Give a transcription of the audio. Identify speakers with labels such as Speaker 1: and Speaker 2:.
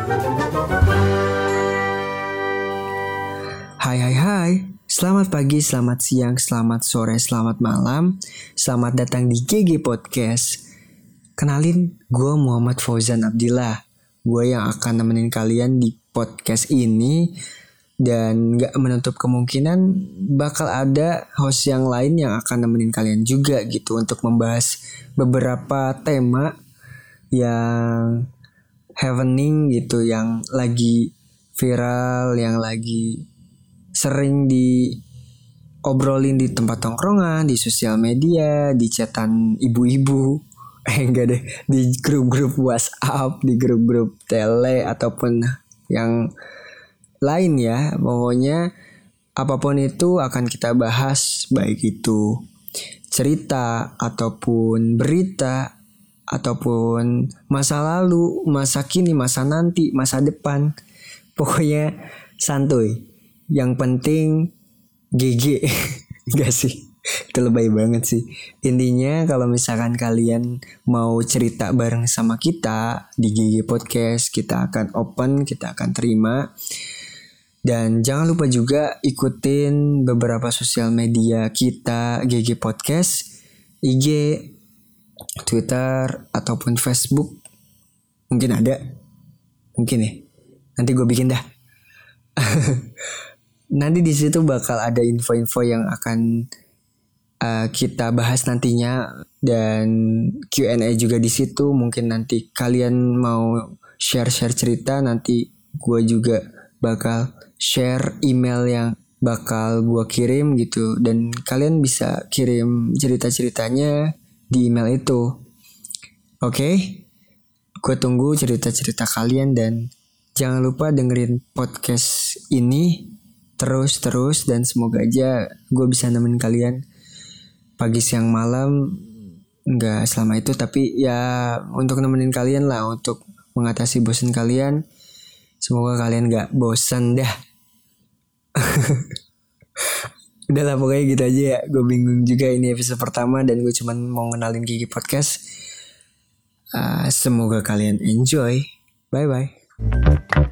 Speaker 1: Hai hai hai, selamat pagi, selamat siang, selamat sore, selamat malam. Selamat datang di GG Podcast. Kenalin, gue Muhammad Fauzan Abdillah. Gue yang akan nemenin kalian di podcast ini. Dan gak menutup kemungkinan bakal ada host yang lain yang akan nemenin kalian juga gitu Untuk membahas beberapa tema yang happening gitu Yang lagi viral, yang lagi sering di obrolin di tempat tongkrongan, di sosial media, di chatan ibu-ibu, eh enggak deh, di grup-grup WhatsApp, di grup-grup tele ataupun yang lain ya. Pokoknya apa pun itu akan kita bahas baik itu cerita ataupun berita ataupun masa lalu, masa kini, masa nanti, masa depan. Pokoknya santuy. Yang penting GG Gak sih? Itu lebay banget sih. Intinya kalau misalkan kalian mau cerita bareng sama kita di GG Podcast kita akan open kita akan terima. Dan jangan lupa juga ikutin beberapa sosial media kita GG Podcast IG Twitter ataupun Facebook mungkin ada. Mungkin ya. Nanti gue bikin dah. Nanti di situ bakal ada info-info yang akan uh, kita bahas nantinya. Dan Q&A juga di situ. Mungkin nanti kalian mau share-share cerita nanti gue juga bakal share email yang bakal gue kirim gitu. Dan kalian bisa kirim cerita-ceritanya di email itu. Oke okay? gue tunggu cerita-cerita kalian dan jangan lupa dengerin podcast ini terus terus dan semoga aja gue bisa nemenin kalian pagi siang malam. Nggak selama itu tapi ya untuk nemenin kalian lah untuk mengatasi bosan kalian. Semoga kalian nggak bosan dah udah lah pokoknya gitu aja ya. Gue bingung juga ini episode pertama dan gue cuman mau ngenalin gigi podcast. Uh, semoga kalian enjoy. Bye bye